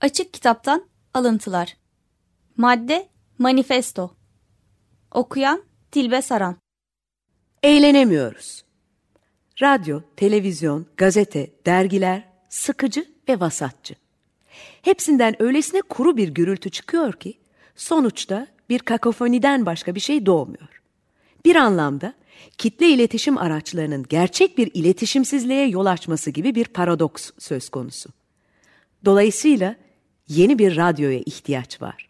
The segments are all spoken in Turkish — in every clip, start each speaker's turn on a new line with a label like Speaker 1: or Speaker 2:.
Speaker 1: Açık Kitaptan Alıntılar Madde Manifesto Okuyan Tilbe Saran
Speaker 2: Eğlenemiyoruz. Radyo, televizyon, gazete, dergiler sıkıcı ve vasatçı. Hepsinden öylesine kuru bir gürültü çıkıyor ki sonuçta bir kakofoniden başka bir şey doğmuyor. Bir anlamda kitle iletişim araçlarının gerçek bir iletişimsizliğe yol açması gibi bir paradoks söz konusu. Dolayısıyla yeni bir radyoya ihtiyaç var.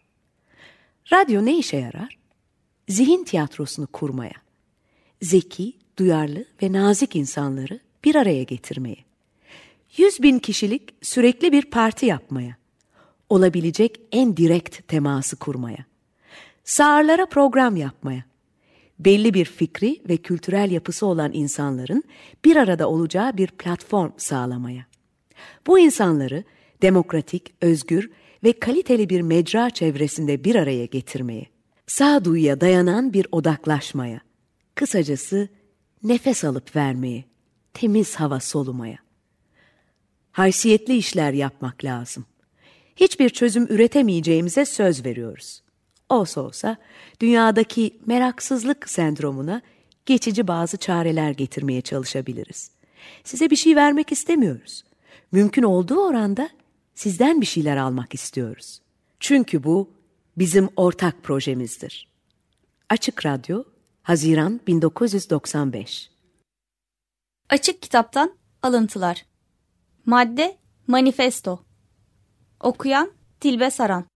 Speaker 2: Radyo ne işe yarar? Zihin tiyatrosunu kurmaya, zeki, duyarlı ve nazik insanları bir araya getirmeye, yüz bin kişilik sürekli bir parti yapmaya, olabilecek en direkt teması kurmaya, sağırlara program yapmaya, belli bir fikri ve kültürel yapısı olan insanların bir arada olacağı bir platform sağlamaya. Bu insanları demokratik, özgür ve kaliteli bir mecra çevresinde bir araya getirmeye, sağduyuya dayanan bir odaklaşmaya, kısacası nefes alıp vermeye, temiz hava solumaya. Haysiyetli işler yapmak lazım. Hiçbir çözüm üretemeyeceğimize söz veriyoruz. Olsa olsa dünyadaki meraksızlık sendromuna geçici bazı çareler getirmeye çalışabiliriz. Size bir şey vermek istemiyoruz. Mümkün olduğu oranda sizden bir şeyler almak istiyoruz. Çünkü bu bizim ortak projemizdir. Açık Radyo, Haziran 1995
Speaker 1: Açık Kitaptan Alıntılar Madde Manifesto Okuyan Tilbe Saran